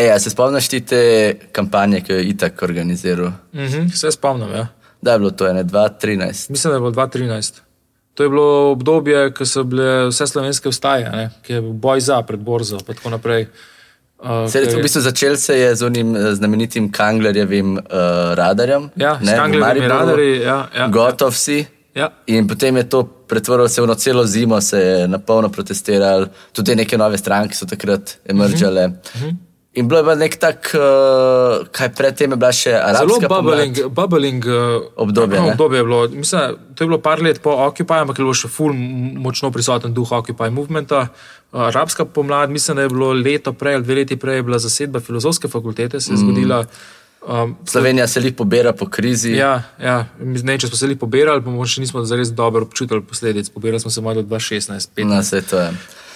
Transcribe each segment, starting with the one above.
Ej, a se spomniš ti te kampanje, ki jo je itak organiziral? Mhm, se spomnim, ja. Da je bilo to ene 2013. Mislim, da je bilo 2013. To je bilo obdobje, ko so bile vse slovenske vstaje, ne? ki je bil boj za pred borzo in tako naprej. Uh, Se, ker v je- bistvu začel se je z unim eh, znamenitim Kanglerjevim uh, radarjem. Ja, ne, Mariboru. radarji, ja, ja, Gotov si. Ja. In potem je to pretvorilo se v eno celo zimo, se je na polno protestiralo, tudi neke nove stranke so takrat emergale. Uh Mhm. -huh. In bilo je nek tak, uh, kaj predtem je bila še Zelo arabska bubbling, pomlad. bubbling uh, Obdobje, ne? obdobje je bilo. Mislim, to je bilo par let po Occupy, ampak je bilo še ful močno prisoten duh Occupy movementa. Uh, arabska pomlad, mislim, da je bilo leto prej ali dve leti prej je bila zasedba filozofske fakultete, se je zgodila. Um, Slovenija se jih pobira po krizi. Ja, ja. Ne, če smo se jih pobirali, morda še nismo zares dobro občutili posledic. Pobirali smo se malo 2016, 2015. Na vse to je.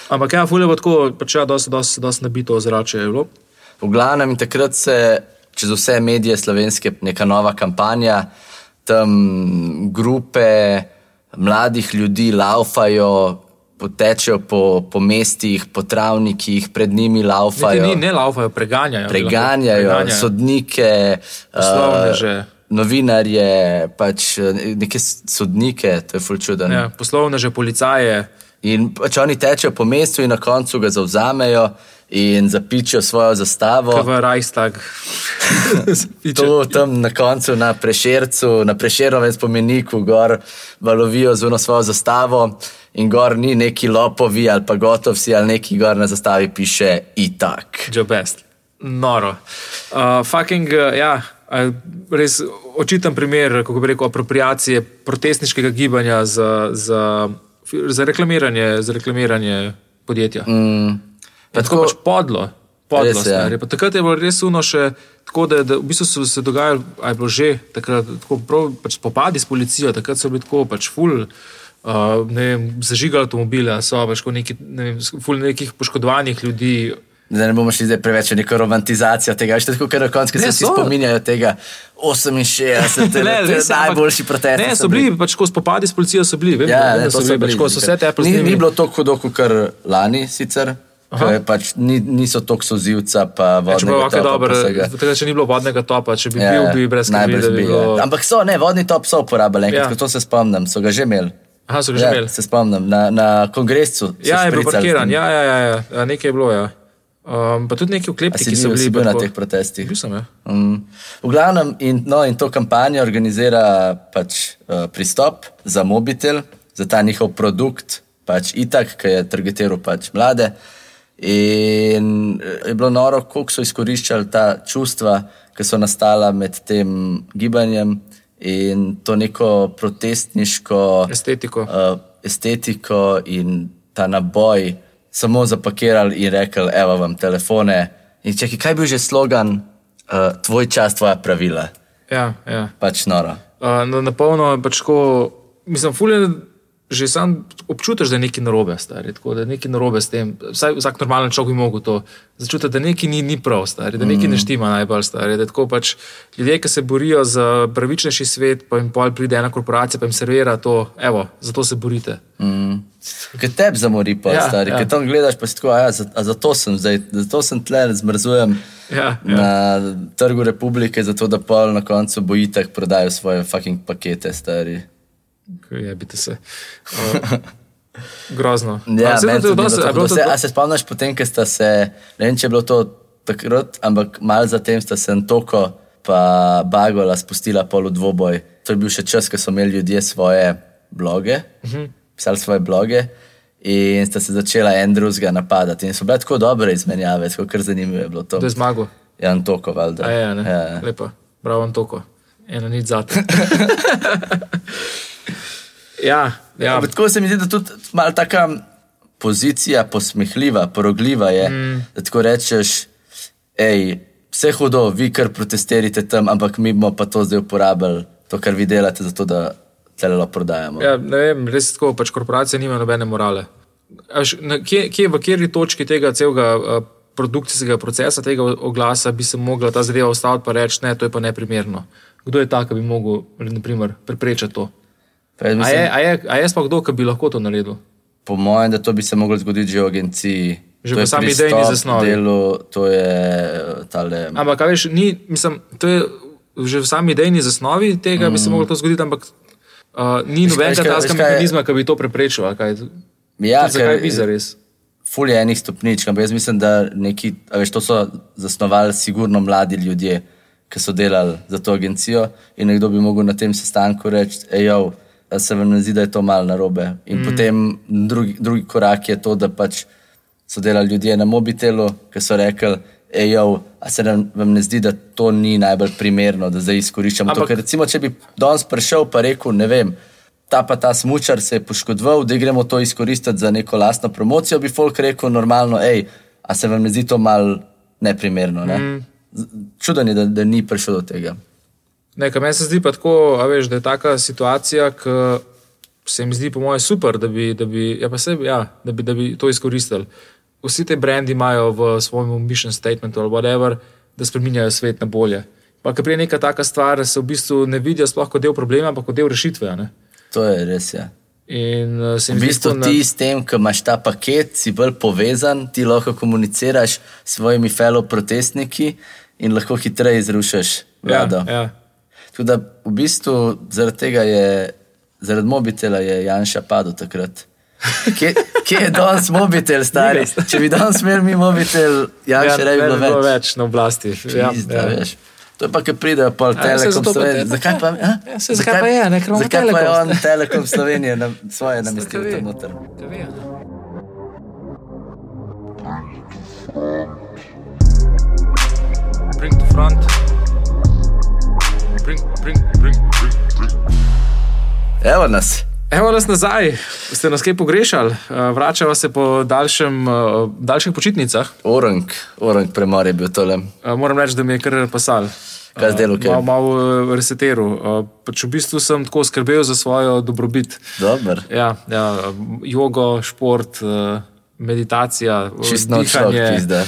Ampak ja, fulje bo tako, pač ja, dosti, dosti, dosti nabito ozračje je bilo. V glavnem, in takrat se čez vse medije slovenske neka nova kampanja, tam grupe mladih ljudi laufajo, potečejo po, po mestih, po travnikih, pred njimi laufajo, ni, ne laufajo, preganjajo. preganjajo, preganjajo. sodnike, Poslovneže. eh, novinarje, pač eh, neke sodnike, to je fulčuden. Ja, poslovne že policaje. In pač oni tečejo po mestu in na koncu ga zavzamejo in zapičijo svojo zastavo. v Reichstag. To tam na koncu na prešercu, na prešerovem spomeniku, gor valovijo z uno svojo zastavo in gor ni neki lopovi ali pa gotovsi ali neki gor na zastavi piše itak. Joe Best. Noro. Uh, fucking, uh, ja, uh, res očiten primer, kako bi rekel, apropriacije protestniškega gibanja za, za, za, reklamiranje, za reklamiranje podjetja. Mm. Tako, tako pač podlo. podlo Res je. stari. Pa takrat je bilo res uno še tako, da, da v bistvu so se dogajali, a je bilo že takrat tako prav, pač spopadi s policijo, takrat so bili tako pač full. Uh, ne vem, zažigali avtomobile, so pač neki, ne vem, ful nekih poškodovanih ljudi, Da ne bomo šli zdaj preveč v neko romantizacijo tega, še tako, ker na koncu se Ne, vsi so. spominjajo tega 68, to je res, ampak- najboljši protest. Ne, so bili pač ko spopadi s policijo, so bili. Vem, Ja, ne, da to so bili, pač, ko so vse te ni, ni plesni. bilo tako hudo, kot lani sicer. Pač ni, niso tako sozivca, pa Če dobro, pa vsega. takrat še ni bilo vodnega topa, če bi Ja, bil, bi brez najbrž bi bi, bilo. ja. Ampak so, ne, vodni top so uporabljali, enkrat, Ja. ja. to se spomnim, so ga že imeli. Aha, so ga že ja, imeli. Se spomnim, na, na kongresu. Ja, je bil parkiran, ja, ja, ja, ja. ja, nekaj je bilo. Ja. Um, pa tudi neki A oklepniki si so bil, bili. bil na teh protestih? Bil sem, ja. Mm. V glavnem, in, no, in to kampanjo organizira pač, uh, pristop za mobitel, za ta njihov produkt, pač itak, ki je targetiral pač mlade. In eh, je bilo noro, koliko so izkoriščali ta čustva, ki so nastala med tem gibanjem in to neko protestniško Estetiko. uh, estetiko in ta naboj samo zapakirali in rekli: Evo vam telefone. In čakaj, kaj je bil že slogan, uh, tvoj čas, tvoja pravila, Ja, ja. pač noro. Uh, na, na polno je pač tako, mislim, fulje. Že sam občutiš, da je nekaj narobe, stari, tako, da je nekaj narobe s tem. Vsaj, vsak normalen človek bi mogel to začutiti, da nekaj ni, ni prav, stari, da nekaj ne štima najbolj stari. Da tako pač ljudje, ki se borijo za pravičnejši svet, pa jim pol pride ena korporacija, pa jim servira to, evo, zato se borite. Mm. Ker tebi zamori, pa Ja, stari. ja. Ker tam gledaš, pa si tako, a ja, zato sem zdaj, zato sem tle, zmrzujem Ja, ja. na trgu republike, zato da pol na koncu bojitek prodajo svoje fucking pakete, stari. Jebite se. Uh, grozno. Ja, to je tudi dosti- bilo a je to- Se- A se spomniš potem, ker sta se, ne vem, če je bilo to takrat, ampak malo zatem sta se Antoko pa Bagola spustila pol v dvoboj. To je bil še čas, ko so imeli ljudje svoje bloge, uh Mhm. -huh. pisali svoje bloge. In sta se začela en drugega napadati. In so bile tako dobre izmenjave, tako kar zanimivo je bilo to. To je zmago. Ja, Antoko, valjda. A je, ne? Ja. Lepo, bravo, Antoko. Eno nič zate. ja, ja. Ampak tako se mi zdi, da tudi malo taka pozicija posmehljiva, porogljiva je. Mm. Da tako rečeš, hej, vse hudo, vi kar protestirate tam, ampak mi bomo pa to zdaj uporabili, to, kar vi delate, zato da celelo prodajamo. ja, ne vem, res tako, pač korporacije nimajo nobene morale. A veš, na- Kje, kje v kateri točki tega celega uh, produkcijskega procesa, tega oglasa, bi se mogla ta zadeva ustaviti in reči, ne, to je pa neprimerno. Kdo je ta, ki bi mogel naprimer, preprečiti to? Jaz A mislim, je, a, je, a je sploh kdo, ki bi lahko to naredil? po mojem, da to bi se moglo zgoditi že v agenciji. Že v sami idejni zasnovi. Delu, to je eh, tale. Ampak, kaj veš, ni, mislim, to je že v sami idejni zasnovi tega, mm. bi se lahko to zgodilo, ampak uh, ni nobenega je- mehanizma, ki bi to preprečil. a Kaj, Ja, zakaj ker- bi za res? Ful je enih stopničk, ampak jaz mislim, da neki, veš, to so zasnovali sigurno mladi ljudje, ki so delali za to agencijo in nekdo bi mogel na tem sestanku reči, ejo, se vam ne zdi, da je to malo narobe. In mm. potem drugi, drugi korak je to, da pač so delali ljudje na mobitelu, ki so rekli, ejo, a se nam, vam ne zdi, da to ni najbolj primerno, da zdaj izkoriščamo to. Ampak- Ker recimo, če bi danes prišel pa rekel, ne vem, ta pa ta smočar se je poškodoval, da gremo to izkoristiti za neko lastno promocijo, bi folk rekel normalno, hej, a se vam ne zdi to mal neprimerno. Ne? Mm. Čuden je, da, da ni prišel do tega. Nekaj meni se zdi pa tako, veš, da je taka situacija, ki se mi zdi, po mojem, super, da bi, da bi, ja, se, ja, da bi, da bi to izkoristili. Vsi te brendi imajo v svojem mission statementu ali whatever, da spremenjajo svet na bolje. Pa, ker prije neka taka stvar, se v bistvu ne vidijo sploh kot del problema, ampak kot del rešitve. a Ne? To je res. Ja. In uh, V bistvu tako na- ti s tem, ko imaš ta paket, si bolj povezan, ti lahko komuniciraš s svojimi fellow protestniki in lahko hitreje izrušiš vlado. Ja, ja. Tako da v bistvu zaradi tega je, zaradi mobitela je Janša padel takrat. Kje, kje je danes mobitel, stari? Če bi danes imel mi mobitel, Janša ja, ne bi bilo bi bilo več. več na oblasti. Ja, Pizda, ja. veš. To je pa, ki pridejo Ja, saj Telekom zato pa Slovenije. Zakaj pa, a? Ja, saj zakaj pa je, ne, ker imamo zakaj pa je Telekom. on Telekom Slovenije na, svoje namestil tam noter? Ne. Bring to front. Evo nas. Evo nas nazaj, ste nas kaj pogrešali, Eh, vračava se po daljšem, eh, daljših počitnicah. Orang, orang premor je bil tole. Eh, Moram reči, da mi je kar pasal. Kaj z delo, kaj? Malo, malo resetiral. Pač v bistvu sem tako skrbel za svojo dobrobit. Dober. Ja, ja, jogo, šport, meditacija, Čist noč človek, dihanje. pizda.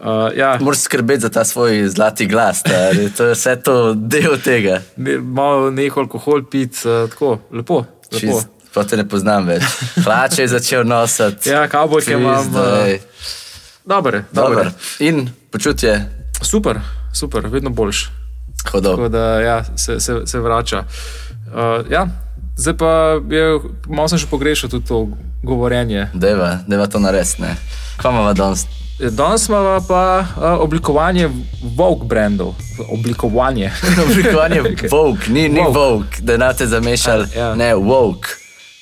Uh, ja, Moraš skrbeti za ta svoj zlati glas, stari. to je vse to del tega. malo neko alkohol pit, uh, tako lepo. lepo. Pa te ne poznam več. Hlače je začel nositi. Ja, kavbojke imam. Uh, ej. dober, Dober. dober. In počutje Super, super, vedno boljš. hodov. Tako da ja, se, se, se vrača. Uh, ja, zdaj pa je, malo sem še pogrešal tudi to govorjenje. Deva, deva to narediti. ne. Kaj imamo danes? Danes imamo pa uh, oblikovanje Vogue brandov. Oblikovanje. Oblikovanje Vogue, ni, ni Woke. Vogue, da nate zamešali. Ja, ja. Ne, Vogue.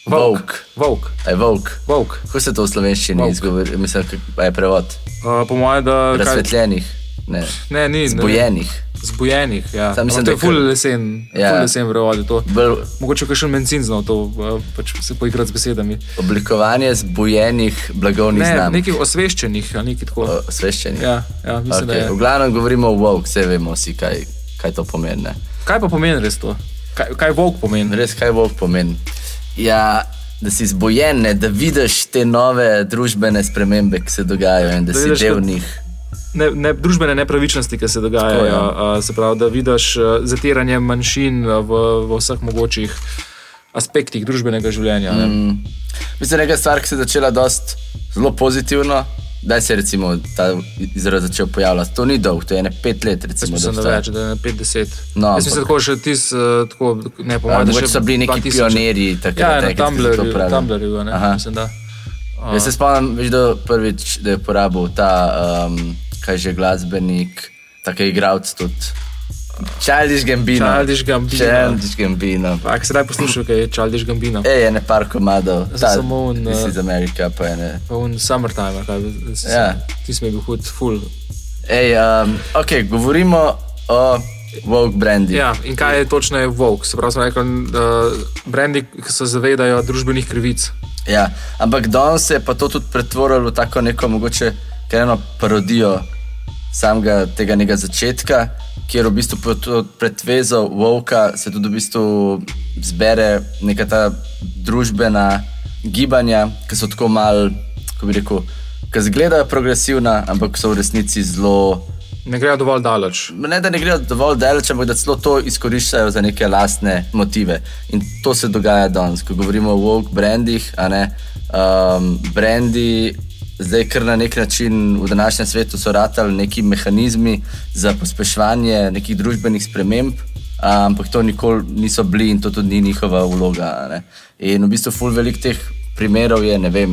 Vogue. Vogue. Aj, Vogue. Vogue. Kako se to v slovenščini izgovori? Mislim, da je prevod. Uh, po mojem, da. kaj- Razsvetljenih, ne, Ne, ni. ne. zbojenih. Zbujenih. Ja. Sam mislim, Ampak to je da je ful lesen, Ja. ja. ful lesen je to. Bolj Mogoče kakšen mencin znal to uh, pač se poigrati z besedami. oblikovanje zbojenih blagovnih Ne, znamk. nekih osveščenih, ali nekaj tako. Osveščenih. Ja, ja mislim, okay. da je. V glavnem govorimo o Vogue, vse vemo vsi, kaj, kaj to pomeni. Ne? Kaj pa pomeni res to? Kaj, kaj Vogue pomeni? Res, kaj Vogue pomeni? Ja, da si zbojen, ne, da vidiš te nove družbene spremembe, ki se dogajajo in da, Da si del njih. Ne, ne, družbene nepravičnosti, ki se Tako, dogajajo. ja. Ja. Se pravi, da vidiš zatiranje manjšin v, v vseh mogočih aspektih družbenega življenja. Mm. Mislim, neka stvar, ki se je začela dost zelo pozitivno. Da se je recimo ta izraz začel pojavljati. To ni dolgo, to je ne pet let. Recimo, Mislim, da obstaja. več, da je na 50. No, Jaz mislim, ampak- tako še tis, uh, tako, ne Ja, pomeni. mogoče so bili neki pionirji takrat, Ja, na enkrat, ki so to Tumblrju, pravili. Tumblrju, ne, Aha. mislim, da. Jaz se spomnim, da prvič, da je uporabil ta, um, kaj že glasbenik, tako je igralec tudi. Childish Gambino. Childish Gambino. Childish Gambino. Pa, ak se daj poslušal, kaj je Childish Gambino. Ej, je ne par komadov. Zdaj samo un, This uh, is America, pa je ne. Pa un summertime, kaj je. Ja. Ti smo bil hud, full. Ej, um, ok, govorimo o Vogue brandi. Ja, in kaj je točno je Vogue? Se pravi, smo rekli, uh, brendi, ki se zavedajo družbenih krivic. Ja, ampak danes se je pa to tudi pretvorilo v tako neko mogoče kar eno parodijo samega tega nekega začetka, kjer v bistvu pretvezo Vovka se tudi v bistvu zbere neka ta družbena gibanja, ki so tako mal, kako bi rekel, ki izgledajo progresivna, ampak so v resnici zelo. Ne grejo dovolj daleč. Ne, da ne grejo dovolj daleč, ampak da celo to izkoriščajo za neke lastne motive. In to se dogaja danes, ko govorimo o woke brandih. a ne, Um, brandi zdaj kar na nek način v današnjem svetu so ratali neki mehanizmi za pospeševanje nekih družbenih sprememb, ampak to nikoli niso bili in to tudi ni njihova vloga. Ne? In v bistvu ful velik teh primerov je, ne vem,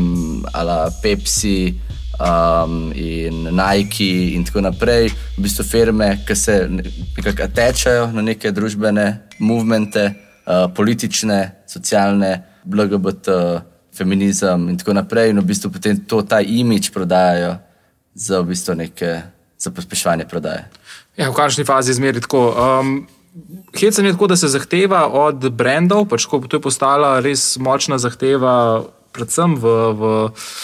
ala Pepsi. Um, in Nike, in tako naprej, v bistvu firme, ki se ne- nekako tečajo na neke družbene movemente, uh, politične, socialne, LGBT, feminizem in tako naprej, in v bistvu potem to, ta imič prodajajo za, v bistvu neke, za pospeševanje prodaje. Ja, v končni fazi je zmeri tako. Um, Hecen je tako, da se zahteva od brendov, pač ko to je postala res močna zahteva, predvsem v, v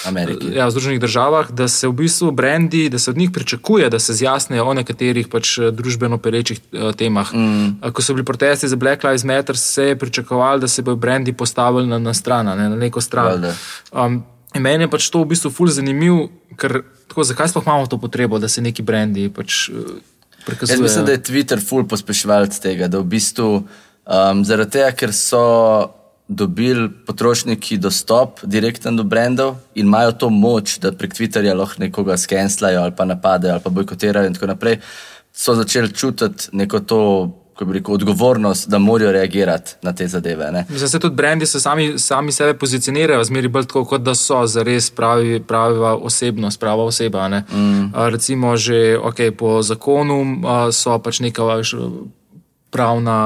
Ameriki. Ja, v Združenih državah, da se v bistvu brendi, da se od njih pričakuje, da se zjasnijo o nekaterih pač družbeno perečih eh, temah. Mm. Ko so bili protesti za Black Lives Matter, se je pričakovalo, da se bodo brendi postavili na, na stran, ne, na neko stran. Um, in meni je pač to v bistvu fully zanimivo, ker tako, zakaj sploh imamo to potrebo, da se neki brendi pač. eh, Jaz mislim, da prikazujejo? je Twitter full pospeševalec tega, da v bistvu um, zaradi tega, ker so dobili potrošniki dostop direkten do brendov in imajo to moč, da prek Twitterja lahko nekoga skenslajo ali pa napadajo ali pa bojkotirajo in tako naprej, so začeli čutiti neko to, kako bi rekel, odgovornost, da morajo reagirati na te zadeve. Ne? Mislim, da tudi brendi se sami, sami sebe pozicionirajo, zmeri bolj tako, kot da so zares pravi, prava osebnost, prava oseba. Ne? Mm. A, recimo, že okay, po zakonu a, so pač neka pravna,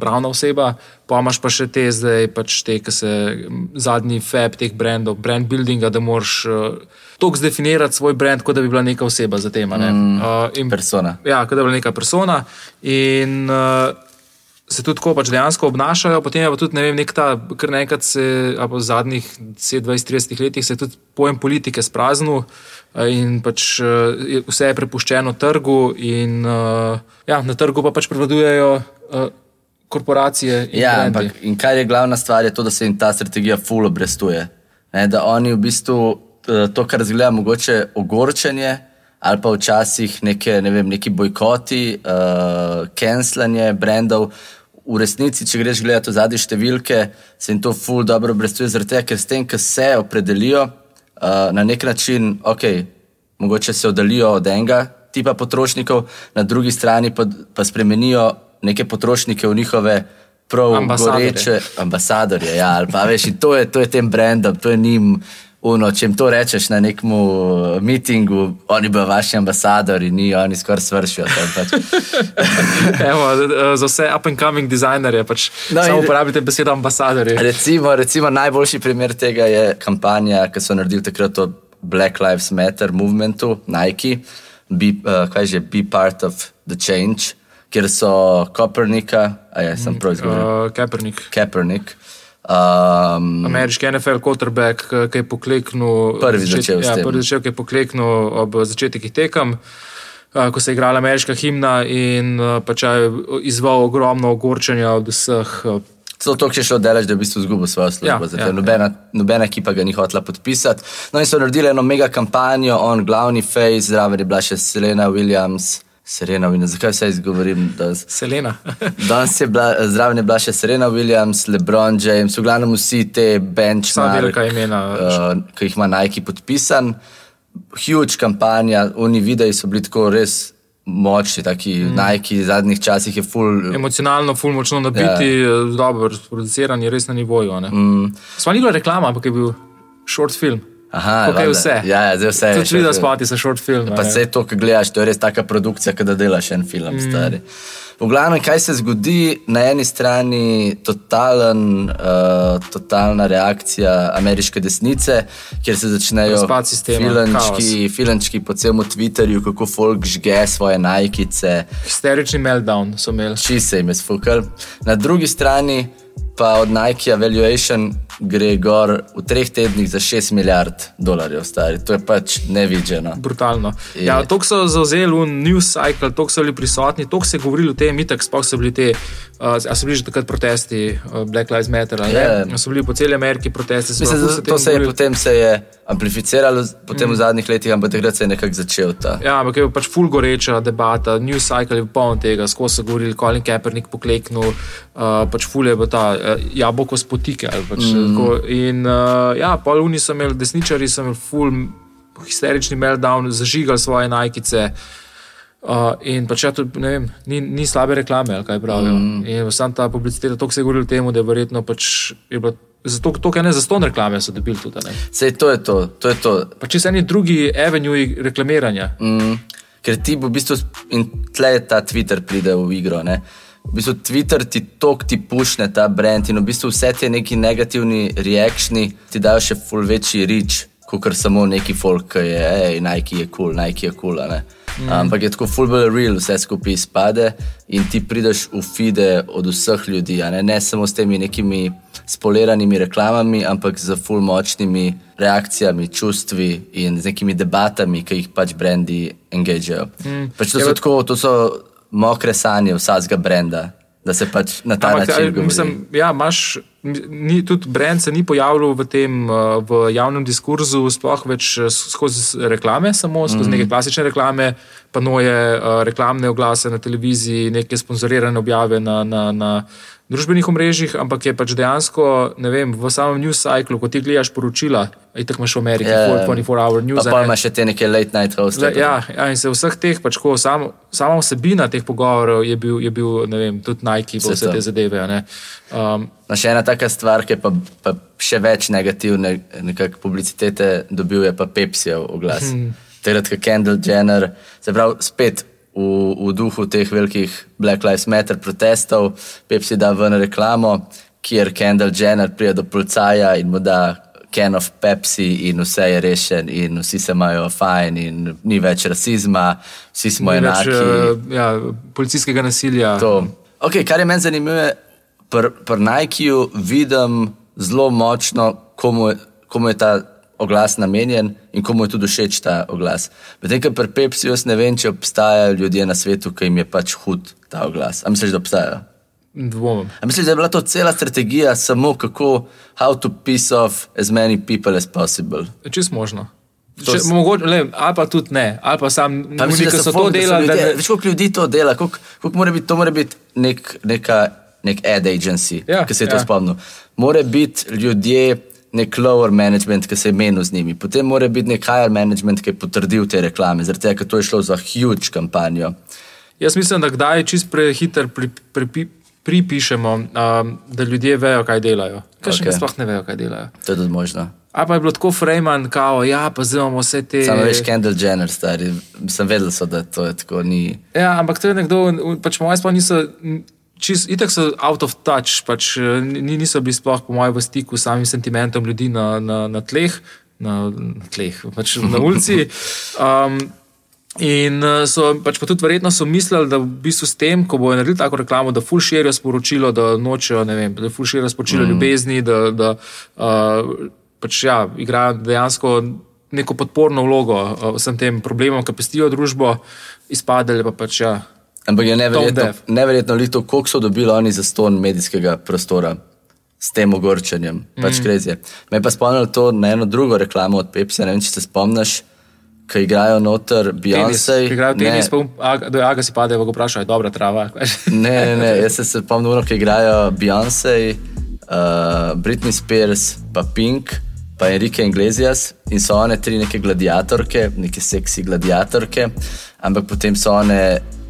pravna oseba, pa imaš pa še te zdaj, pač te, ki se zadnji fab teh brendov, brand buildinga, da moraš uh, toliko zdefinirati svoj brand, kot da bi bila neka oseba za tem. ne. Mm. A, in Persona. Ja, kot da je bila neka persona. In uh, se tudi tako pač dejansko obnašajo, potem je pa tudi, ne vem, nek ta, kar naenkrat se, ali pa v zadnjih 10, 20, 30 letih se je tudi pojem politike spraznil. eh, In pač je- vse je prepuščeno trgu, in uh, ja, na trgu pa pač prevladujejo uh, korporacije. In Ja, brendi. ampak in kar je glavna stvar, je to, da se jim ta strategija ful obrestuje. Ne, da oni v bistvu eh, to, kar zgleda mogoče ogorčenje, ali pa včasih neke, ne vem, neki bojkoti, uh, cancelanje brendov. V resnici, če greš gledati zadnje številke, se jim to ful dobro obrestuje, zaradi tega, ker s tem, ko se opredelijo uh, na nek način, ok, mogoče se oddalijo od enega tipa potrošnikov, na drugi strani pa, pa spremenijo neke potrošnike v njihove prav Ambasadorje. goreče ambasadorje. Ja, ali pa veš, to je, to je tem brendom, to je njim. Uno, če jim to rečeš na nekem mitingu, oni bodo vaši ambasadori, ni oni skoraj svršijo. Pač. Evo, eh, za vse up and coming dizajnerje pač No, samo uporabite besedo ambasadorji. Recimo, recimo, najboljši primer tega je kampanja, ki so naredili takrat o Black Lives Matter movementu, Nike, be, uh, kaj že, be part of the change, kjer so Kopernika, a ja, sem prav izgovoril, Uh, Kaepernick. Kaepernick. Um, Ameriški NFL quarterback, ki- ki je pokleknil. Prvi začel s ja. Prvi začel, ki je pokleknil ob začetku tekem, a, ko se je igrala ameriška himna in a, pač je izval ogromno ogorčenja od vseh. a, Celo to, če je šlo delač, da je v bistvu izgubil svojo službo, Ja, ja, zato ja, ja, nobena, nobena ekipa ga ni hotela podpisati. No in so naredili eno mega kampanjo, on glavni face, zraven je bila še Serena Williams. Serena Williams, zakaj vse izgovorim? Da, Selena. Danes je bila, zraven je bila še Serena Williams, LeBron James, v glavnem vsi te benchmark, velika imena. uh, ki jih ima Nike podpisan. Huge kampanja, oni videi so bili tako res močni, taki mm. Nike v zadnjih časih je full. Emocionalno, ful močno nabiti, ja. dobro, producirani, res na nivoju. Mm. Sva ni bila reklama, ampak je bil short film. Aha, valjda. vse. Ja, ja, zdaj vse je. Tudi video spoti so short film. Pa vse to, kar gledaš, to je res taka produkcija, kot da delaš en film. Mm. V glavnem, kaj se zgodi, na eni strani totalen, uh, totalna reakcija ameriške desnice, kjer se začnejo sistema, filančki, filančki po celem Twitterju, kako folk žge svoje najkice, Histerični meltdown so imeli. či se jim je sfukal. Na drugi strani pa od Nike Valuation gre gor v treh tednih za 6 milijard dolarjev, stari. To je pač nevidženo. Brutalno. Je. Ja, to so zauzeli v news cycle, to so bili prisotni, to se je govorilo o tem, itak sploh so bili te, uh, a so bili že takrat protesti uh, Black Lives Matter, ali Ja. ne? So bili po celi Ameriki protesti. se Mislim, da to se je potem se je amplificiralo, potem mm. v zadnjih letih, ampak takrat se je nekako začel ta. Ja, ampak je bil pač full goreča debata, news cycle je bil poln tega, skozi so govorili, Colin Kaepernick pokleknil, uh, pač full je bil ta jabolko spotike. Pač, mm. tako, in uh, ja, pol uni so imeli, desničari so imeli full histerični meltdown, zažigali svoje najkice. Uh, in pač ja, tudi, ne vem, ni, ni slabe reklame, ali kaj pravijo. Mm. In sam ta publiciteta, to se je govorilo temu, da je verjetno pač je bilo. Zato, to, kar ne za ston reklame, so dobili tudi. Sej, to je to. to, je to. Pa če se eni drugi avenue reklamiranja. Mm. Ker ti v bistvu, in tle je ta Twitter pride v igro. Ne? V bistvu Twitter ti tok ti pušne ta brand in v bistvu vse te neki negativni reakciji ti dajo še ful večji rič, kot samo neki folk, ki je, hej, Nike je kul, cool, Nike je kul. Cool, Mm. Ampak je tako fulbol real, vse skupaj izpade in ti prideš v fide od vseh ljudi, ne? ne samo s temi nekimi spoliranimi reklamami, ampak z ful močnimi reakcijami, čustvi in z nekimi debatami, ki jih pač brendi engageajo. Mm. Pač to, so tako, to so mokre sanje vsakega brenda, da se pač na ta ampak, način. Mislim, ja, imaš ni, tudi brend se ni pojavljal v tem uh, v javnem diskurzu, sploh več uh, skozi reklame, samo skozi mm -hmm. neke klasične reklame, pa noje uh, reklamne oglase na televiziji, neke sponzorirane objave na, na, na družbenih omrežjih, ampak je pač dejansko vem, v samem news cyclu, ko ti gledaš poročila, in tako imaš v Ameriki, yeah, ja, 24-hour news. Pa, pa imaš še te neke late night hosts. Ja, ja, in se vseh teh, pač, ko, sam, sama vsebina teh pogovorov je bil, je bil vem, tudi Nike, pa vse te zadeve. Um, no, še ena taka stvar, ki pa, pa še več negativne publicitete dobil, je pa Pepsijev oglas. Hmm. Takrat, ko Kendall Jenner, se pravi, spet v, v duhu teh velikih Black Lives Matter protestov, Pepsi da ven reklamo, kjer Kendall Jenner pride do policaja in mu da can of Pepsi in vse je rešen in vsi se imajo fajn in ni več rasizma, vsi smo ni enaki. Več, uh, ja, policijskega nasilja. Okay, kar je meni zanimivo, pri pr Nikiju vidim zelo močno, komu, komu je ta oglas namenjen in komu je tudi všeč ta oglas. Medtem, ker pri Pepsi jaz ne vem, če obstajajo ljudje na svetu, ki jim je pač hud ta oglas. Ampak misliš, da obstajajo? Dvomim. Misliš, da je bila to cela strategija, samo kako, how to piss off as many people as possible? Čist možno. Če, mogoče, le, ali pa tudi ne, ali pa sam ne vem, kako so to delali. Več kot ljudi to dela, kako mora biti, to mora biti nek, neka, nek ad agency, ja, ki se je ja. to spomnil. Mora biti ljudje, nek lower management, ki se je menil z njimi, potem mora biti nek higher management, ki je potrdil te reklame, zaradi tega, ker to je šlo za huge kampanjo. Jaz mislim, da kdaj čist prehiter pri, pri, pri, pripišemo, um, da ljudje vejo, kaj delajo. Kaj okay. še sploh ne vejo, kaj delajo. To je tudi možno. A pa je bilo tako frajman, kao, ja, pa zdaj imamo vse te. Samo veš, Kendall Jenner, stari, sem vedel, so, da to je tako ni. Ja, ampak to je nekdo, pač moje sploh niso čist, itek so out of touch, pač, eh, niso bili sploh, po mojem, v stiku s samim sentimentom ljudi na, na, na tleh, na, na tleh, pač na ulici. Um, In eh, so pač pa tudi verjetno so mislili, da v bistvu s tem, ko bojo naredili tako reklamo, da ful širijo sporočilo, da nočejo, ne vem, da ful širijo sporočilo mm. ljubezni, da, da uh, pač ja, igrajo dejansko neko podporno vlogo uh, vsem tem problemom, ki pestijo družbo, izpadali pa pač ja. Ampak je neverjetno, neverjetno lito, koliko so dobili oni za ston medijskega prostora s tem ogorčenjem. Pač mm. Me pa spomnil to na eno drugo reklamo od Pepsi. Ne vem, če se spomniš, ki igrajo noter Beyoncé. Igrajo tenis, pa do Aga si pade, pa ga vprašaj, dobra trava. ne, ne, ne, jaz se spomnim, ki igrajo Beyoncé, uh, Britney Spears, pa Pink. Pa Enrique Iglesias in so one tri neke gladiatorke, neke seksi gladiatorke, ampak potem so one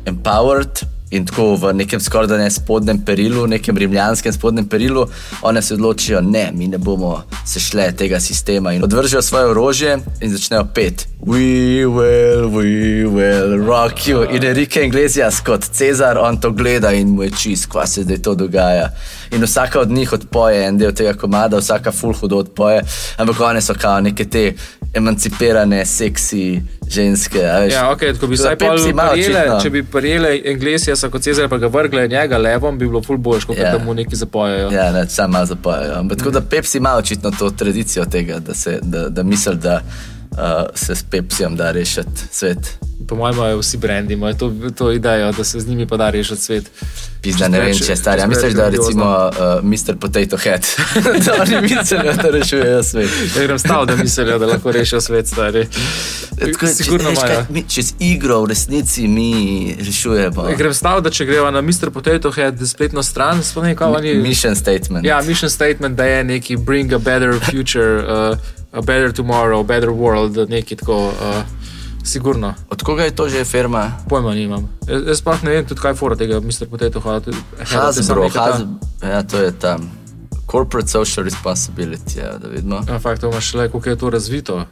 empowered in tako v nekem skoraj ne spodnjem perilu, nekem rimljanskem spodnjem perilu, one se odločijo, ne, mi ne bomo se šle tega sistema in odvržejo svoje orožje in začnejo pet. We will, we will rock you. In Enrique Iglesias kot Cezar, on to gleda in mu je čist, kva se zdaj to dogaja. In vsaka od njih odpoje en del tega komada, vsaka full hudo odpoje, ampak one so kao neke te emancipirane, seksi ženske. Ja, okay, bi prijele, če bi prijeli Englesija, kot Cezar, pa ga vrgli njega levom, bi bilo ful boljš, kot ja. da mu neki zapojejo. Ja, ne, samo zapojejo. Ampak tako da Pepsi ima očitno to tradicijo tega, da, se, da, da misli, da uh, se s Pepsijem da rešiti svet. Po mojem, imajo vsi brendi, imajo to, to idejo, da se z njimi podariš od svet. Pizda, ne vem, če je star. Ja, misliš, da recimo uh, Mr. Potato Head, da oni mislijo, da rešujejo svet. Ja, grem stav, da mislijo, da lahko rešijo svet, stari. Tako, Sigurno če, kaj, mi, čez igro v resnici mi rešujemo. Ja, Grem stav, da če greva na Mr. Potato Head spletno stran, spomnim, kaj oni. Mission statement. Ja, mission statement, da je neki bring a better future, uh, a better tomorrow, a better world, neki tako. Uh, sigurno. Od koga je to že firma? Pojma nimam. Jaz, jaz sploh ne vem, tudi kaj je fora tega Mr. Potato Head. Hasbro, Hasbro. Ja, to je tam. Corporate social responsibility, ja, da vidimo. Na fakt, to imaš le, kako je to razvito.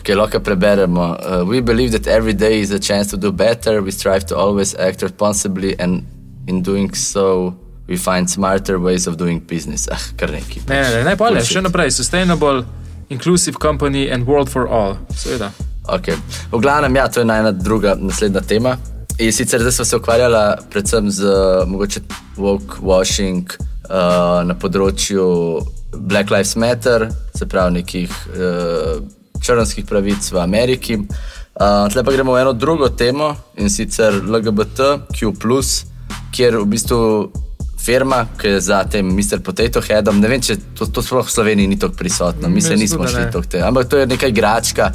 Okay, lahko preberemo. Uh, we believe that every day is a chance to do better. We strive to always act responsibly, and in doing so, we find smarter ways of doing business. Ah, kar neki. Ne, ne, ne, ne pa le, še naprej. Sustainable, inclusive company and world for all. Seveda. Okay. V glavnem, ja, to je ena druga naslednja tema. In sicer zdaj smo se ukvarjali predvsem z uh, mogoče woke washing uh, na področju Black Lives Matter, se pravi nekih uh, črnskih pravic v Ameriki. Uh, Tle pa gremo v eno drugo temo in sicer LGBTQ, kjer v bistvu firma, ki je za tem Mr. Potato Headom, ne vem, če to, to sploh v Sloveniji ni tako prisotno, mi se nismo šli tako te. Ampak to je neka igračka,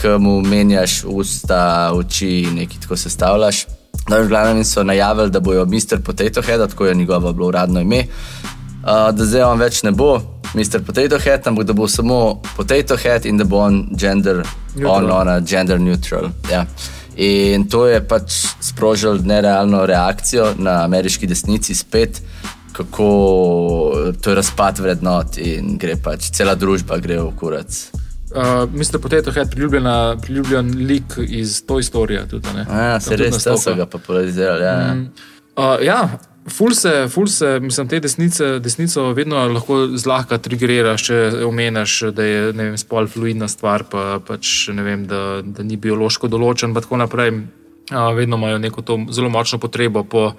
ki mu menjaš usta, oči in nekaj tako sestavljaš. No, in v glavnem so najavili, da bojo Mr. Potato Head, tako je njegovo bilo uradno ime, uh, da zdaj on več ne bo Mr. Potato Head, ampak da bo samo Potato Head in da bo on gender, Neutral. on, ona, gender neutral. Ja. In to je pač sprožilo nerealno reakcijo na ameriški desnici spet. Kako to je razpad vrednot in gre pač cela družba gre v kurac. Uh, Mr. Potato Head, priljubljena, priljubljen lik iz Toy Storyja. Tudi? Ja, se res tam so ga popularizirali. Ja. Mm. Uh, ja, ful se, ful se, mislim, te desnice, desnico vedno lahko zlahka triggeriraš, če omeniš, da je vem, spol fluidna stvar, pa pač ne vem, da, da ni biološko določen, in tako naprej. Uh, vedno imajo neko to zelo močno potrebo po.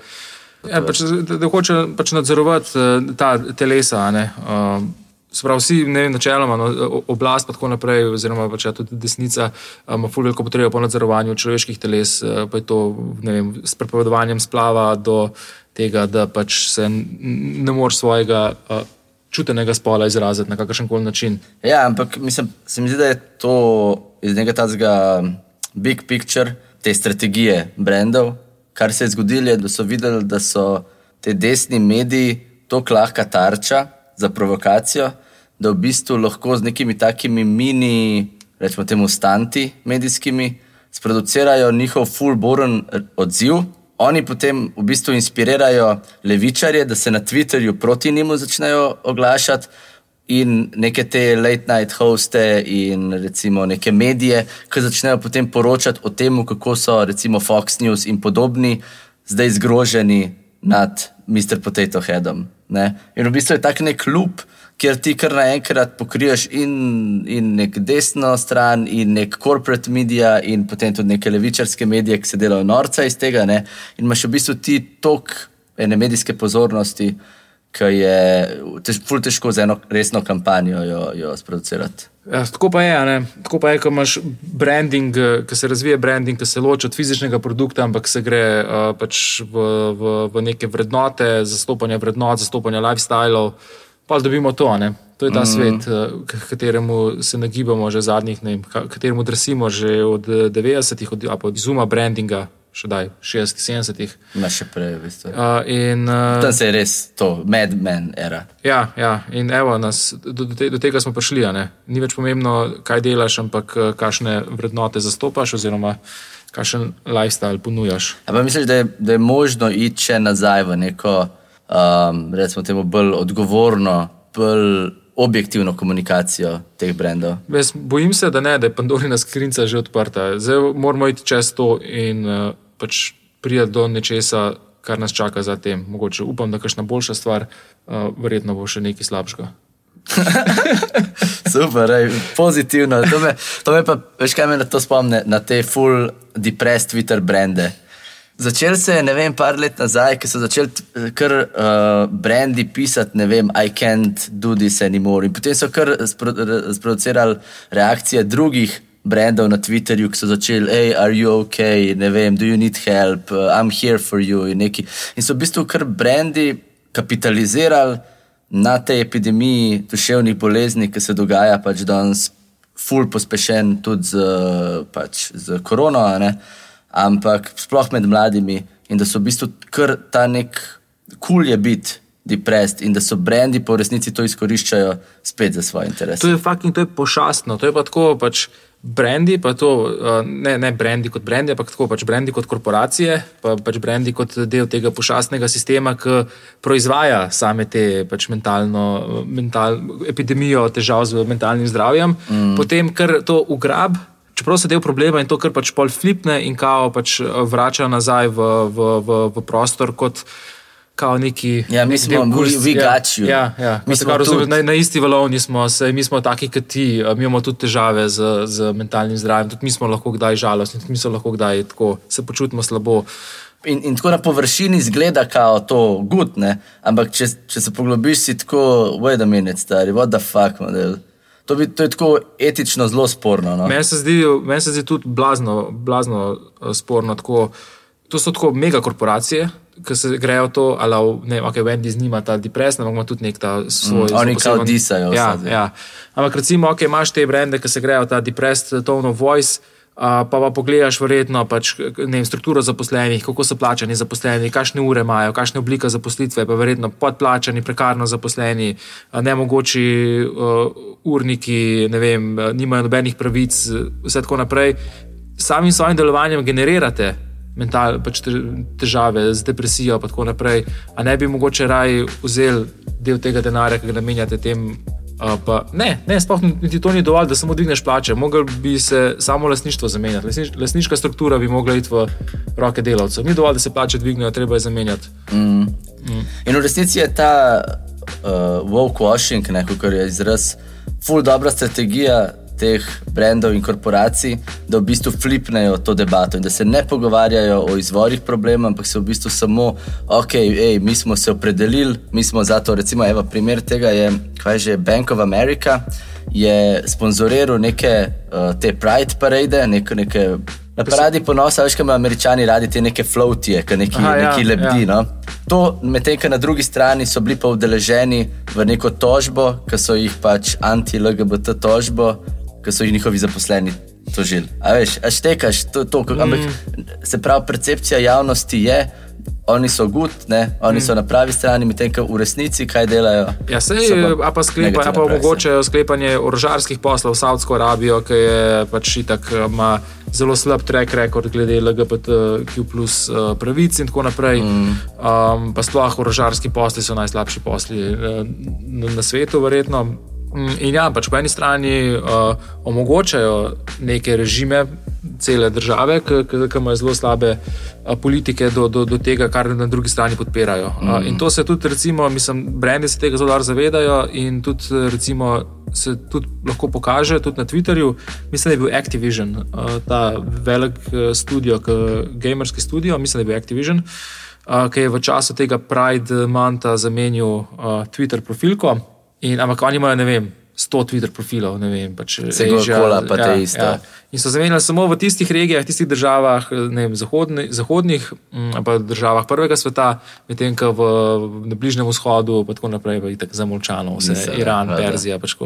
Ja, pač, da, da hoče pač nadzorovati uh, ta telesa. a ne, Uh, Se pravi, vsi, ne vem, načeloma, no, oblast, pa tako naprej, oziroma pač, ja, tudi desnica, ima ful veliko potrebo po nadzorovanju človeških teles, eh, pa je to vem, s prepovedovanjem splava do tega, da pač se ne moreš svojega a, čutenega spola izraziti na kakršen koli način. Ja, ampak mislim, se mi zdi, da je to iz nekega tazga big picture, te strategije brendov. Kar se je zgodilo, je, da so videli, da so te desni mediji tako lahka tarča za provokacijo, da v bistvu lahko z nekimi takimi mini, rečemo temu, stanti medijskimi, sproducirajo njihov full boren odziv. Oni potem v bistvu inspirirajo levičarje, da se na Twitterju proti njemu začnejo oglašati, in neke te late night hoste in recimo neke medije, ki začnejo potem poročati o tem, kako so recimo Fox News in podobni zdaj zgroženi nad Mr. Potato Headom. Ne? In v bistvu je tak nek klub, kjer ti kar naenkrat pokriješ in, in nek desno stran, in nek corporate media, in potem tudi neke levičarske medije, ki se delajo norca iz tega. Ne? In imaš v bistvu ti tok ene medijske pozornosti, ki je tež, ful težko za eno resno kampanjo jo, jo sproducirati. Ja, tako pa je, ne? tako pa je, ko imaš branding, eh, ki se razvije branding, ki se loči od fizičnega produkta, ampak se gre uh, pač v, v, v neke vrednote, zastopanje vrednot, zastopanje lifestylov, pa dobimo to. Ne? To je ta mm. svet, eh, k kateremu se nagibamo že zadnjih, ne vem, ka- kateremu drsimo že od eh, 90-ih, od, od izuma brandinga, še daj, 60-70-ih. Ma še prej, v bistvu. Uh, in, uh, Tam se je res to, madman era. Ja, ja, in evo, nas, do, do, te, do tega smo prišli. Ni več pomembno, kaj delaš, ampak eh, kakšne vrednote zastopaš, oziroma kakšen lifestyle ponujaš. Ampak misliš, da je, da je možno iti še nazaj v neko, um, recimo, temu bolj odgovorno, bolj objektivno komunikacijo teh brendov? Jaz bojim se, da ne, da je Pandorina skrinjica že odprta. Zdaj moramo iti čez to in uh, pač priti do nečesa, kar nas čaka za tem. Mogoče upam, da je kakšna boljša stvar, uh, verjetno bo še nekaj slabšega. Super, ej, pozitivno. To me, to me pa, veš kaj me na to spomne, na te full depressed Twitter brende. Začel se je, ne vem, par let nazaj, ko so začeli t- kar uh, brendi pisati, ne vem, I can't do this anymore. In potem so kar spro- sproducirali reakcije drugih brendov na Twitterju, ki so začeli, hej, are you ok, ne vem, do you need help, uh, I'm here for you. In, neki. in so v bistvu kar brendi kapitalizirali na tej epidemiji duševnih bolezni, ki se dogaja pač danes, ful pospešen tudi z, pač, z korono, ne? Ampak sploh med mladimi in da so v bistvu kar ta nek kul cool je biti. Depressed in da so brendi po resnici to izkoriščajo spet za svoje interese. To je fucking, to je pošastno. To je pa tako, pač brendi, pa to ne, ne brendi kot brendi, ampak tako pač brendi kot korporacije, pa pač brendi kot del tega pošastnega sistema, ki proizvaja same te pač mentalno, mental, epidemijo težav z mentalnim zdravjem, mm. potem kar to ugrab. Čeprav se del problema in to, kar pač pol flipne in kao pač vrača nazaj v, v, v, v prostor kot kao neki. Ja, mi smo vi gači. Ja, ja. Mi smo tudi... na, na isti valovni, smo, se, mi smo taki kot ti, mi imamo tudi težave z, z mentalnim zdravjem, tudi mi smo lahko kdaj žalostni, tudi mi smo lahko kdaj tako, se počutimo slabo. In, in tako na površini izgleda, kao to gut, ne? ampak če, če se poglobiš, si tako, wait a minute, stari, what the fuck, model. To, bi, to je tako etično zelo sporno. No? Meni se, men se zdi tudi blazno, blazno uh, sporno. Tako, to so tako megakorporacije, ki se grejo to, ali ne, ok, Wendy z njima ta depresija, ampak ima tudi nek ta svoj. Mm, oni kao disajo. Ja, ja. Ampak recimo, ok, imaš te brende, ki se grejo ta depresija, tone of voice. Pa pa pogledaš, verjetno, pač, vem, strukturo zaposlenih, kako so plačani zaposleni, kakšne ure imajo, kakšne oblike zaposlitve, pa verjetno podplačani, prekarno zaposleni, ne mogoči uh, urniki, ne vem, nimajo nobenih pravic, vse tako naprej. Samim svojim delovanjem generirate mental, pač težave z depresijo, in tako naprej. A ne bi mogoče raj vzeli del tega denarja, ki ga namenjate tem. Pa, ne, ne sploh niti to ni dovolj, da samo dvigneš plače. Mogel bi se samo lasništvo zamenjati. Lasniš, lasniška struktura bi mogla iti v roke delavcev. Ni dovolj, da se plače dvignejo, treba je zamenjati. Mm. Mm. In v resnici je ta uh, woke washing, kar je izraz, full dobra strategija teh brendov in korporacij, da v bistvu flipnejo to debato in da se ne pogovarjajo o izvorih problema, ampak se v bistvu samo, ok, ej, mi smo se opredelili, mi smo za to. Recimo, evo, primer tega je, kaj že Bank of America je sponzoriral neke uh, te Pride parade, neke. neke Na paradi ponosa, veš, kaj imajo američani radi te neke floatije, ki neki, Aha, neki ja, lebdi. Ja. No? To, medtem ko na drugi strani so bili pa udeleženi v neko tožbo, ki so jih pač anti-LGBT tožbo ki so jih njihovi zaposleni tožili. A veš, a štekaš to, to mm. ampak se pravi, percepcija javnosti je. Oni so gut, ne? oni mm. so na pravi strani, medtem ko v resnici kaj delajo. Ja, se jih pa, pa sklepajo, pa omogočajo sklepanje orožarskih poslov v Saudsko Arabijo, ki je pač itak ima zelo slab track record glede LGBTQ plus uh, pravic in tako naprej. Mm. Um, pa sploh orožarski posli so najslabši posli uh, na, na svetu, verjetno. Mm, in ja, pač po eni strani uh, omogočajo neke režime, cele države, ki imajo zelo slabe uh, politike do, do, do tega, kar na drugi strani podpirajo. Mm. Uh, in to se tudi, recimo, mislim, brendi se tega zelo dobro zavedajo in tudi, recimo, se tudi lahko pokaže tudi na Twitterju. Mislim, da je bil Activision, uh, ta velik uh, studio, gamerski studio, mislim, da je bil Activision. Uh, ki je v času tega Pride Monta zamenil uh, Twitter profilko, In, ampak oni imajo, ne vem, 100 Twitter profilov, ne vem, pač Asia, pa te ja, iste. Ja. In so zamenjali samo v tistih regijah, tistih državah, ne vem, zahodni, zahodnih, mm, pa državah prvega sveta, medtem ko v, v Bližnjem vzhodu, pa tako naprej, pa je tako zamolčano, vse Misle, Iran, ja, Perzija. Pač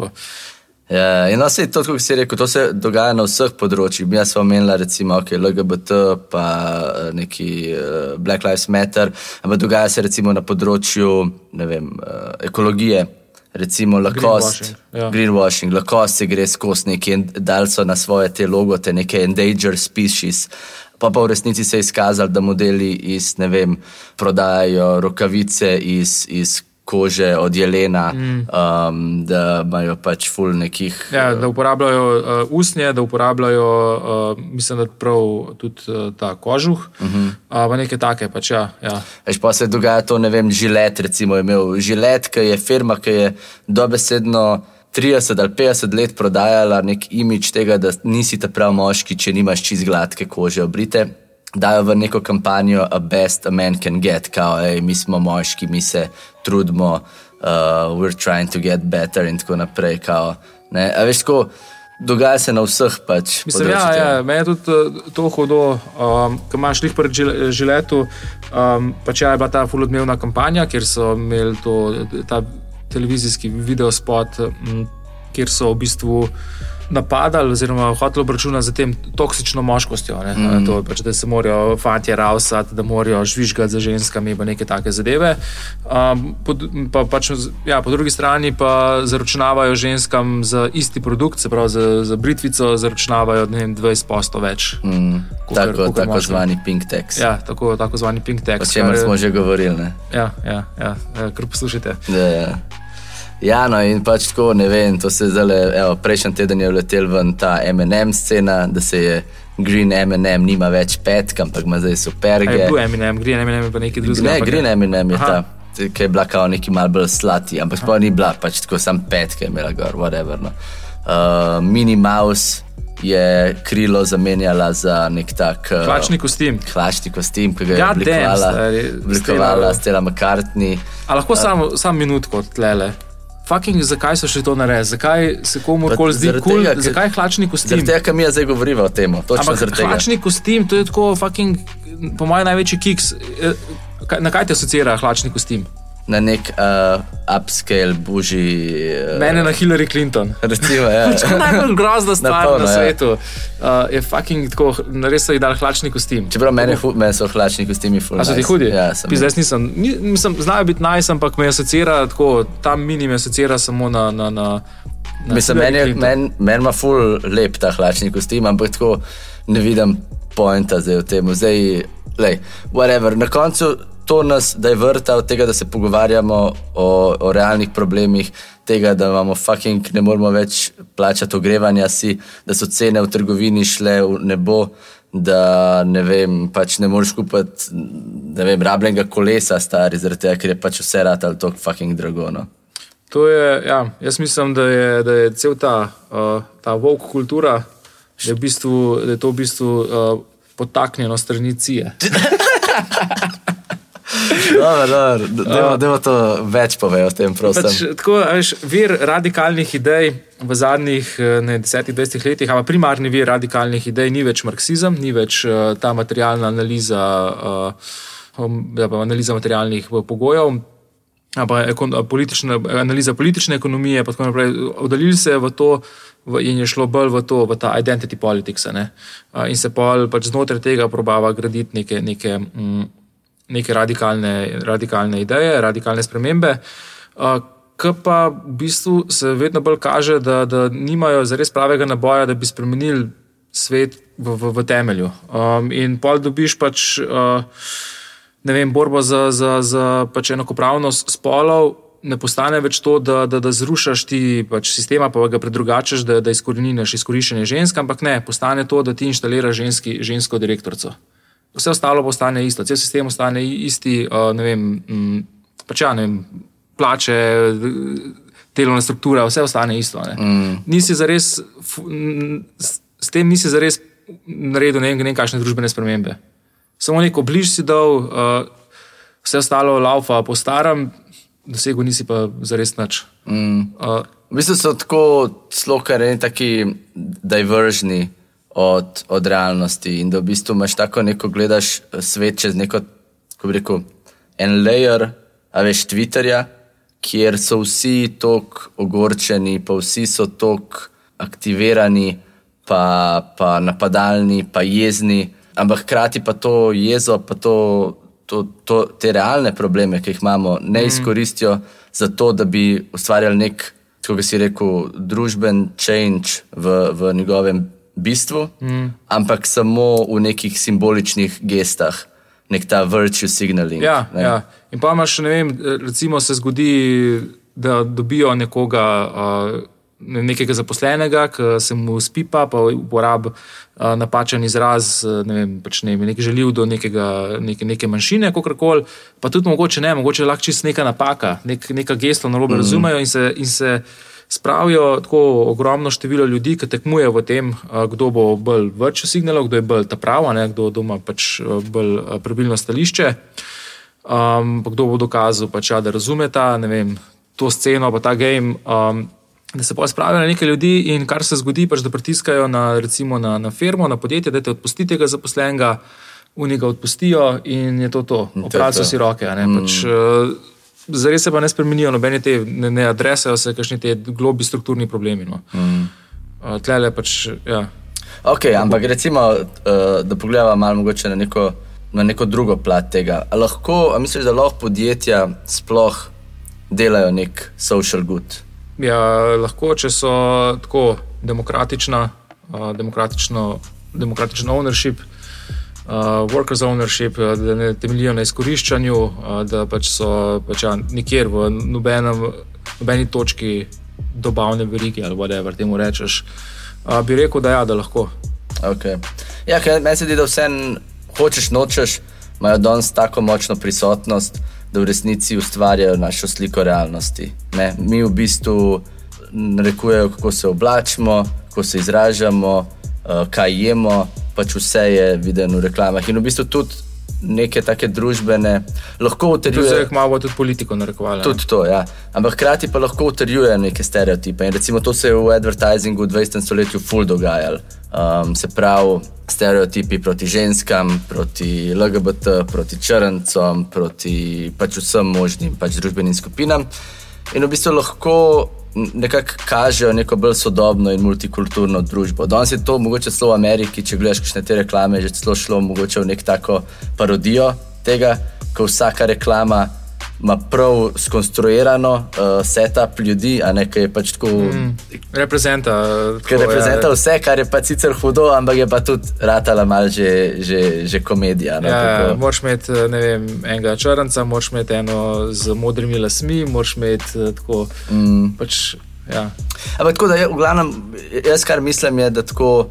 Ja, in no, se, to, kot si rekel, to se dogaja na vseh področjih. Jaz sem omenila, recimo, okay, LGBT, pa eh, neki uh, Black Lives Matter, ampak dogaja se recimo na področju vem, uh, ekologije recimo Lacoste, greenwashing, ja. Lacoste se gre skozi neki dal so na svoje te logote, neke endangered species. Pa pa v resnici se je izkazalo, da modeli iz, ne vem, prodajajo rokavice iz, iz kože od jelena, mm. um, da imajo pač ful nekih. Ja, da uporabljajo uh, usnje, da uporabljajo, uh, mislim, da prav tudi uh, ta kožuh, uh -huh. uh, nekaj take. Pač, ja, ja. Eš pa se dogaja to, ne vem, žilet, recimo, imel žilet, ki je firma, ki je dobesedno. 30 ali 50 let prodajala nek imič tega, da nisi ta prav moški, če nimaš čist gladke kože obrite dajo v neko kampanjo, a best a man can get, kao, ej, mi smo moški, mi se trudimo, uh, we're trying to get better in tako naprej. Kao, a veš, tako, dogaja se na vseh pač. Mislim, ja, ja, meni je tudi uh, to hodo, um, ko imaš lih pred žil- žiletu. Um, pač ja, je bila ta fulodmevna kampanja, kjer so imeli to, ta televizijski videospot, m, kjer so v bistvu napadali oziroma hoteli obračunati z tem toksično moškostjo. Ne? Mm. To, pač, da se morajo fanti rausati, da morajo žvižgati za ženskami, pa neke take zadeve. Um, po, pa, pač, ja, po drugi strani pa zaračunavajo ženskam za isti produkt, se pravi za, za britvico, zaračunavajo vem, 20% več. Mm, kakor- tako, kakor tako moškim. zvani pink tax. Ja, tako, tako zvani pink O tax. čemer kar je- smo že govorili. Ne? Ja, ja, ja, ja kar poslušajte. Ja, ja. Ja, no, in pač tako, ne vem, to se je zdaj, evo, prejšnji teden je vletel ven ta MM scena, da se je Green MM nima več petka, ampak ima zdaj superge. Je bil Eminem, Green Eminem je pa nekaj drugega. Ne, Green MM je Aha. ta, ki je bila kao neki mal bolj slati, ampak sploh ni bila, pač tako sam petke je imela gor, whatever. No. Uh, Mini Mouse je krilo zamenjala za nek tak. Uh, Hlačni kostim. Hlačni kostim, ki ga je God damn, oblikovala, stari, oblikovala Stella- McCartney. A lahko samo sam minutko tlele. Fucking, zakaj so še to naredili? Zakaj se komu koli zdi kul? Cool? Zakaj hlačni kostim? Zaradi tega, ker mi zdaj govoriva o tem, točno zaradi tega. hlačni kostim, to je tako, fucking, po mojem, največji kiks. Eh, Na kaj te asocira hlačni kostim? Na nek uh, upscale, buži. Uh, Mene na Hillary Clinton. Recimo, ja. To je najbolj grozna stvar Napolno, na ja. svetu. Uh, je fucking tako, res so ji dali hlačni kostim. Čeprav mene, hu, mene so hlačni kostimi ful. A so ti nice. hudi? Ja, sem. Pizda, jaz nisem, ni, mislim, znajo biti najs, ampak me asocira tako, tam mini me asocira samo na. na, na na Mislim, meni meni men ima ful lep ta hlačni kostim, ampak tako ne vidim pointa zdaj v tem. Zdaj, lej, whatever. Na koncu to nas vrta od tega, da se pogovarjamo o, o realnih problemih, tega, da imamo fucking ne moremo več plačati ogrevanja si, da so cene v trgovini šle v nebo. Da ne vem, pač ne moreš kupiti ne vem, rabljenega kolesa, stari, zaradi tega, ker je pač vse rad ali tako fucking drago. No. To je, ja, jaz mislim, da je, da je cel ta, uh, ta vok kultura, da je, v bistvu, da je to v bistvu uh, potaknjeno strani cije. Dajmo, to več povedati o tem, prosim. Pač, tako, veš, vir radikalnih idej v zadnjih eh, ne, 10-20 letih, ampak primarni vir radikalnih idej ni več marksizem, ni več uh, ta materialna analiza, um, ja, analiza materialnih eh, pogojev. Pa politična, analiza politične ekonomije, pa tako naprej. Oddaljili se je v to, v, in je šlo bolj v to, v ta identity politics. Ne? In se pol pač znotraj tega probava graditi neke, neke, mm, neke radikalne, radikalne ideje, radikalne spremembe. A, K pa v bistvu se vedno bolj kaže, da, da nimajo zares pravega naboja, da bi spremenili svet v, v, v temelju. Um, in pol dobiš pač. Uh, ne vem, borba za, za, za pač enakopravnost spolov. Ne postane več to, da, da, da zrušaš ti pač sistema, pa ga predrugačeš, da, da izkoreniniš izkoriščanje žensk, ampak ne, postane to, da ti inštaliraš ženski, žensko direktorico. Vse ostalo postane isto, cel sistem ostane isti, uh, ne vem, m, pač ja, ne vem, plače, delovna struktura, vse ostane isto. ne. Mm. Nisi zares, s, tem nisi zares naredil ne vem, nekakšne družbene spremembe samo neko bliž si dal, uh, vse ostalo laufa po starem, dosegel nisi pa zares nič. Mm. Uh, V bistvu so tako zelo kar eni taki diveržni od, od realnosti in da v bistvu imaš tako neko gledaš svet čez neko, kako bi rekel, en layer, a veš, Twitterja, kjer so vsi tako ogorčeni, pa vsi so tako aktivirani, pa, pa napadalni, pa jezni, ampak hkrati pa to jezo, pa to, to, to, te realne probleme, ki jih imamo, ne mm. izkoristijo za to, da bi ustvarjali nek, kako bi si rekel, družben change v, v njegovem bistvu, mm. ampak samo v nekih simboličnih gestah, nek ta virtue signaling. ja, ne. ja. In pa imaš, ne vem, recimo se zgodi, da dobijo nekoga. Nekega zaposlenega, ki se mu spipa, pa uporablja uh, napačen izraz, ne vem, pač ne vem, nek želil do nekega, neke, neke manjšine, kako koli, pa tudi mogoče ne, mogoče lahko čist neka napaka, nek, neka gesto na robe mm. razumejo in se, in se spravijo tako ogromno število ljudi, ki tekmujejo v tem, uh, kdo bo bolj vrčil signalov, kdo je bolj ta prava, ne, kdo, ima pač uh, bolj uh, pravilno stališče. Um, kdo bo dokazal, pač, ja, da razume ta, ne vem, to sceno, pa ta game. Um, da se pa spravijo na nekaj ljudi in kar se zgodi, pač, da pritiskajo na, recimo, na, na firmo, na podjetje, da te odpustite tega zaposlenega, oni ga odpustijo in je to to. Opravljajo so si roke. ne, Pač, uh, Zares se pa ne spremenijo, nobene te ne, ne adresajo se, kakšni te globi strukturni problemi. No. Mm. Uh, tlele pač, ja. Ok, ampak recimo, uh, da pogledamo malo mogoče na neko, na neko drugo plat tega. A lahko, a misliš, da lahko podjetja sploh delajo nek social good? Ja, lahko, če so tako demokratična, uh, demokratično, demokratično ownership, uh, workers ownership, uh, da ne temeljijo na izkoriščanju, uh, da pač so pač, ja, nikjer v nobenem, nobeni točki dobavne verige ali whatever temu rečeš. Uh, bi rekel, da ja, da lahko. Okay. Ja, ker meni se zdi, da vse hočeš, nočeš, imajo danes tako močno prisotnost, da v resnici ustvarjajo našo sliko realnosti. Ne? Mi v bistvu narekujejo, kako se oblačimo, kako se izražamo, uh, kaj jemo, pač vse je videno v reklamah. In v bistvu tudi neke take družbene, lahko utrjujejo. jih malo tudi politiko narekovali. Tudi to, ja. Ampak hkrati pa lahko utrjujejo neke stereotipe. In recimo to se je v advertisingu v 20. stoletju ful dogajalo. Um, se pravi, stereotipi proti ženskam, proti LGBT, proti črncom, proti pač vsem možnim pač družbenim skupinam. In v bistvu lahko nekako kažejo neko bolj sodobno in multikulturno družbo. Danes je to mogoče celo v Ameriki, če gledaš kakšne te reklame, že celo šlo mogoče v nek tako parodijo tega, ko vsaka reklama ima prav skonstruirano uh, setup ljudi, a ne kaj je pač tako. Mm. Reprezenta. Ker reprezenta vse, kar je pa sicer hudo, ampak je pa tudi ratala mal že, že, že komedija. No, Ja, tako. moraš imeti ne vem, enega črnca, moraš imeti eno z modrimi lasmi, moraš imeti eh, tako. Mm. Pač, ja. Ampak tako da je, v glavnem, jaz kar mislim, je, da tako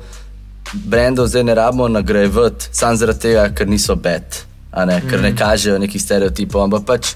brendov zdaj ne rabimo nagrajevati samo zaradi tega, ker niso bed, ne, ker ne kažejo nekih stereotipov, ampak pač.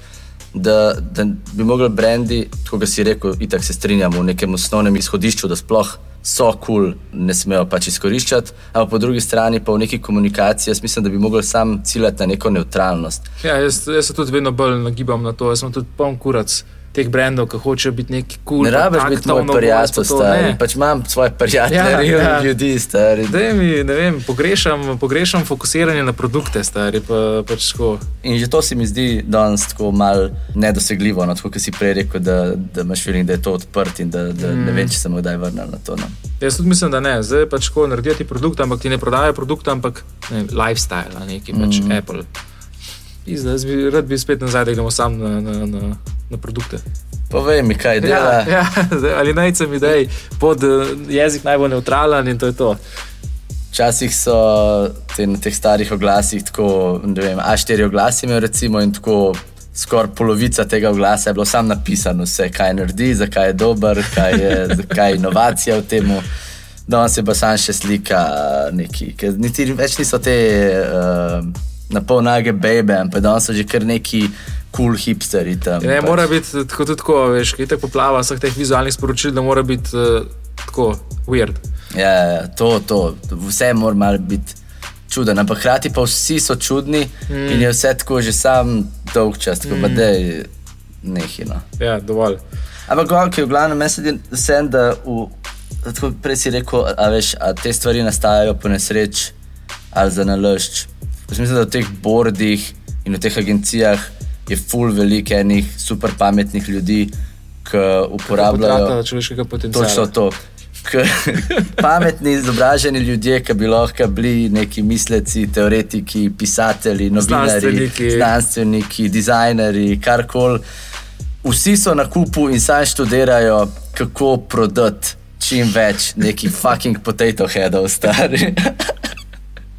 Da, da bi mogli brendi, tako kot si rekel, itak se strinjamo v nekem osnovnem izhodišču, da sploh so kul, cool, ne smejo pač izkoriščati, ampak po drugi strani pa v neki komunikaciji, jaz mislim, da bi mogli sam ciljati na neko neutralnost. Ja, jaz, jaz se tudi vedno bolj nagibam na to. Jaz sem tudi poln kurac teh brendov, ki hočejo biti neki kul. Ne rabiš biti moj prijatelj, stari. Pač imam svoje prijatelje, Ja, ja, ljudi, stari. Daj mi, ne vem, pogrešam, pogrešam fokusiranje na produkte, stari. Pa, pač tako. In že to se mi zdi danes tako malo nedosegljivo, no, tako kot si prej rekel, da, da imaš feeling, da je to odprt in da, da mm. ne vem, če se bomo kdaj vrnili na to. No. Jaz tudi mislim, da ne. Zdaj pač ko naredijo ti produkt, ampak ti ne prodajajo produkta, ampak ne, lifestyle, neki pač mm. Apple. Pizda, jaz bi rad bi spet nazaj, da gremo sam na, na, na, na produkte. Povej mi, kaj dela. Ja, ja, ali naj se mi daj pod eh, jezik naj bo neutralen in to je to. Včasih so te, na teh starih oglasih tako, ne vem, A4 oglasi imel recimo in tako skoraj polovica tega oglasa je bilo sam napisano, vse, kaj naredi, zakaj je dober, kaj je, zakaj je inovacija v tem. Danes je pa sam še slika neki, ker niti več niso te uh, na pol nage bebe, ampak danes so že kar neki kul cool hipsteri tam. Ne, pač. mora biti tako, tudi tako, veš, kaj tako poplava vseh teh vizualnih sporočil, da mora biti uh, tako weird. Ja, ja, to, to, vse mora malo biti čuden, ampak hkrati pa vsi so čudni mm. in je vse tako že sam dolg čas, tako mm. da je nehino. Ja, dovolj. Ampak okay, v glavnem meni se zdi, vsem, da v, tako prej si rekel, a, veš, a te stvari nastajajo po nesreč ali za naložč. Jaz mislim, da v teh bordih in v teh agencijah je full velik enih super pametnih ljudi, ki uporabljajo. Človeškega potenciala. Točno to. K, pametni, izobraženi ljudje, ki bi lahko bili neki misleci, teoretiki, pisatelji, novinari, Znanstveniki. znanstveniki dizajnerji, karkoli. Vsi so na kupu in sami študirajo, kako prodati čim več nekih fucking potato headov, stari.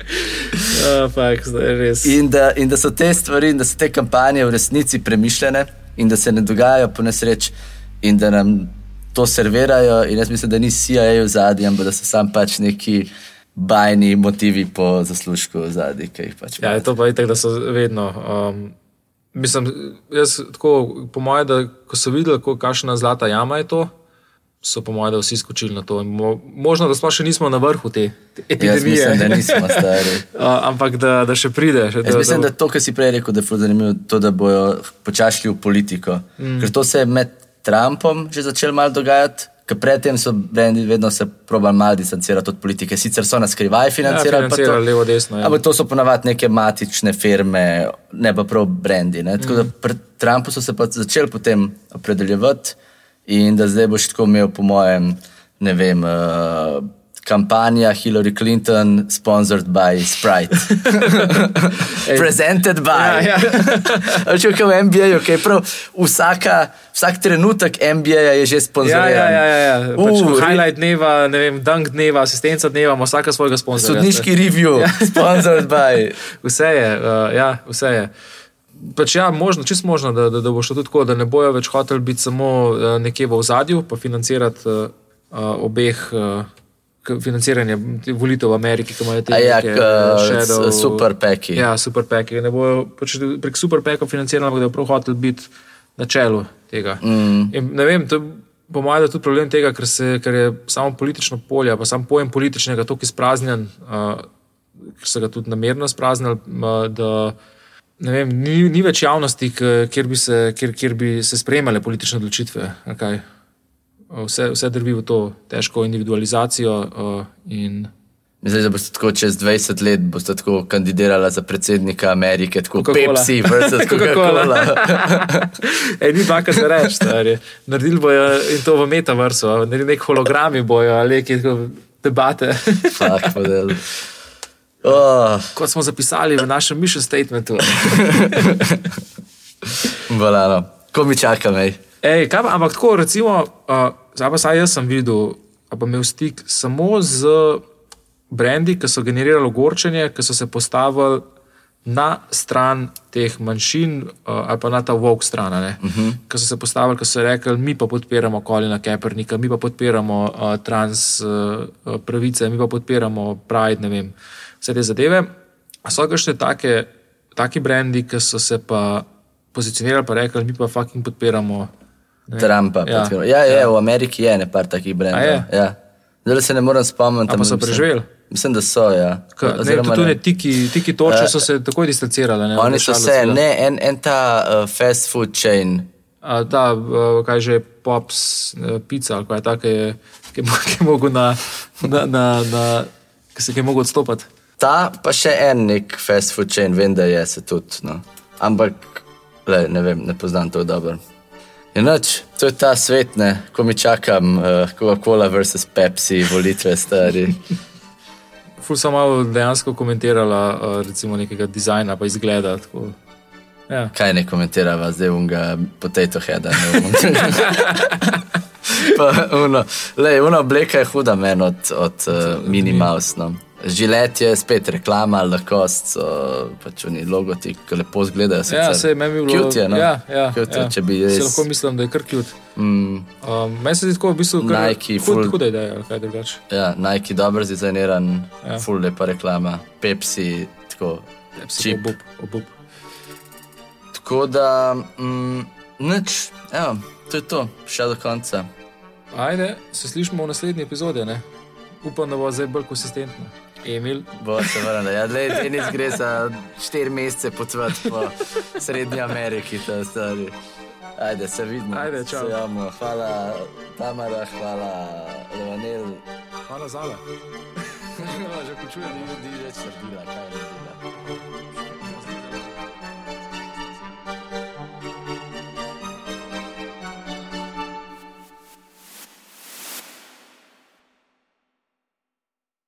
Uh, fakt, zdaj je res. In da, in da so te stvari, in da so te kampanje v resnici premišljene, in da se ne dogajajo po nesreč, in da nam to servirajo. In jaz mislim, da ni CIA v zadnji, ampak da so sam pač neki bajni motivi po zaslužku v zadnji, ki jih pač Ja, to pa je tako, da so vedno. Um, mislim, jaz tako, po mojem, da ko so videli, kakšna zlata jama je to, so po mojem, da vsi skočili na to. Mo, možno, da sploh še nismo na vrhu te, te Jaz epidemije. mislim, da nismo stari. Uh, ampak da, da še pride. Še, Jaz mislim, da to, kar si prej rekel, da je zanimivo, to, da bojo počašli v politiko. Mm. Ker to se je med Trumpom že začelo malo dogajati, Ker predtem so brendi vedno se probali malo distancirati od politike, sicer so nas skrivaj financirali, Ja, financirali levo, desno, ja. Ampak to so ponavadi neke matične firme, ne pa prav brendi. Ne? Tako da Mhm. pri Trumpu so se pa začeli potem opredeljevati in da zdaj boš tako imel, po mojem, ne vem. Uh, Kampanja Hillary Clinton, sponsored by Sprite. Presented by. Ja, ja. Če v NBA, okay, prav, vsaka, vsak trenutek NBA je že Ja, sponzoriran. ja, ja, ja, ja. Pač Uh, highlight dneva, ne vem, dunk dneva, asistenca dneva, ima vsaka svojega sponzorja. Sodniški review, sponsored by. Vse je, uh, ja, vse je. Pač ja, možno, čist možno, da, da, da bo šlo tudi tako, da ne bojo več hoteli biti samo uh, nekje v ozadju, pa financirati uh, obeh. Uh, Financiranje te volitev v Ameriki, ki imajo te ja, shadow- super peki. Ja, super peki. Ne bojo pač prek super pekov financirali, ampak da bo prav hotel biti na čelu tega. Mm. In, ne vem, to po mojem je tudi problem tega, ker, se, ker je samo politično polje, pa sam pojem političnega tako izpraznjen, uh, ker so ga tudi namerno spraznili, uh, da vem, ni, ni več javnosti, kjer bi se, kjer, kjer bi se sprejemale politične odločitve. kaj. Vse, vse drvi v to težko individualizacijo uh, in Mislim, da boste tako čez 20 let tako kandidirala za predsednika Amerike, tako Coca-Cola. Pepsi versus Coca-Cola. Ej, ni dva, kar se reče, stari. Naredili bojo in to v metaversu, naredili nek hologrami bojo, ali neki debate. Fak, model. Oh, Kot smo zapisali v našem mission statementu. Volano. Ko mi čaka, mej. Ej, kaj pa, ampak tako, recimo, uh, zdaj pa saj jaz sem videl, pa imel stik samo z brendi, ki so generirali ogorčenje, ki so se postavili na stran teh manjšin, uh, ali pa na ta vok stran, uh -huh. ki so se postavili, ki so rekli, mi pa podpiramo Kolina Kaepernika, mi pa podpiramo uh, trans uh, pravice, mi pa podpiramo Pride, ne vem, vse te zadeve. A so kakšne take, taki brendi, ki so se pa pozicionirali, pa rekli, mi pa fucking podpiramo. ne, Trumpa. Ja. Ja, ja, je, v Ameriki je ne par takih brendov. Ja. Zdaj se ne morem spomniti. So ampak mislim- preživeli? Mislim, da so. Ja. Ka, ne, Oziroma tudi ne. tiki, tiki toče so se takoj distancirali. Ne, Oni so se, ne, en, en ta uh, fast food chain. A, da, uh, kaj že pops, uh, pica ali kaj tako, ki je, je je mogel na, na, na, na ki se je mogel odstopati. Ta pa še en nek fast food chain, vem, da je se tudi. No. Ampak, le, ne vem, ne poznam to dobro. Enoč, to je ta svet, ne, ko mi čakam uh, Coca-Cola versus Pepsi, volitve stari. Ful sem malo dejansko komentirala, uh, recimo nekega dizajna, pa izgleda. Tako. Ja. Kaj ne komentirava, zdaj unga potato heada. ne bom. Pa uno, lej, una obleka je huda meni od, od uh, Mini Mouse. No. Žilet je spet reklama, lakost, so pač oni logoti, ki lepo izgledajo. Ja, sicer. se meni bi bilo. Cute je, no? ja, ja, Cute je, ja. če bi Se res- lahko mislim, da je kar cute. Mm, Um, meni se zdi tako, v bistvu, kar Nike, ful- huda ideja, kaj drugače. ja, Nike dobro zdizajniran, Ja. ja. full lepa reklama, Pepsi, tako. Pepsi, Cheap. obup, obup. Tako da, mm, nič, evo, to je to, še do konca. Ajde, se slišimo v naslednji epizodi. Ne? Upam, da bo zdaj bolj konsistentno. Emil, Bo se vrnil. Ja, lej, tenis gre za štiri mesece potovati po Srednji Ameriki, ta stari. Ajde, se vidimo. Ajde, čau. Se javimo. Hvala Tamara, hvala Levanel. hvala za le. Že končujem. Ni več srdila, kaj.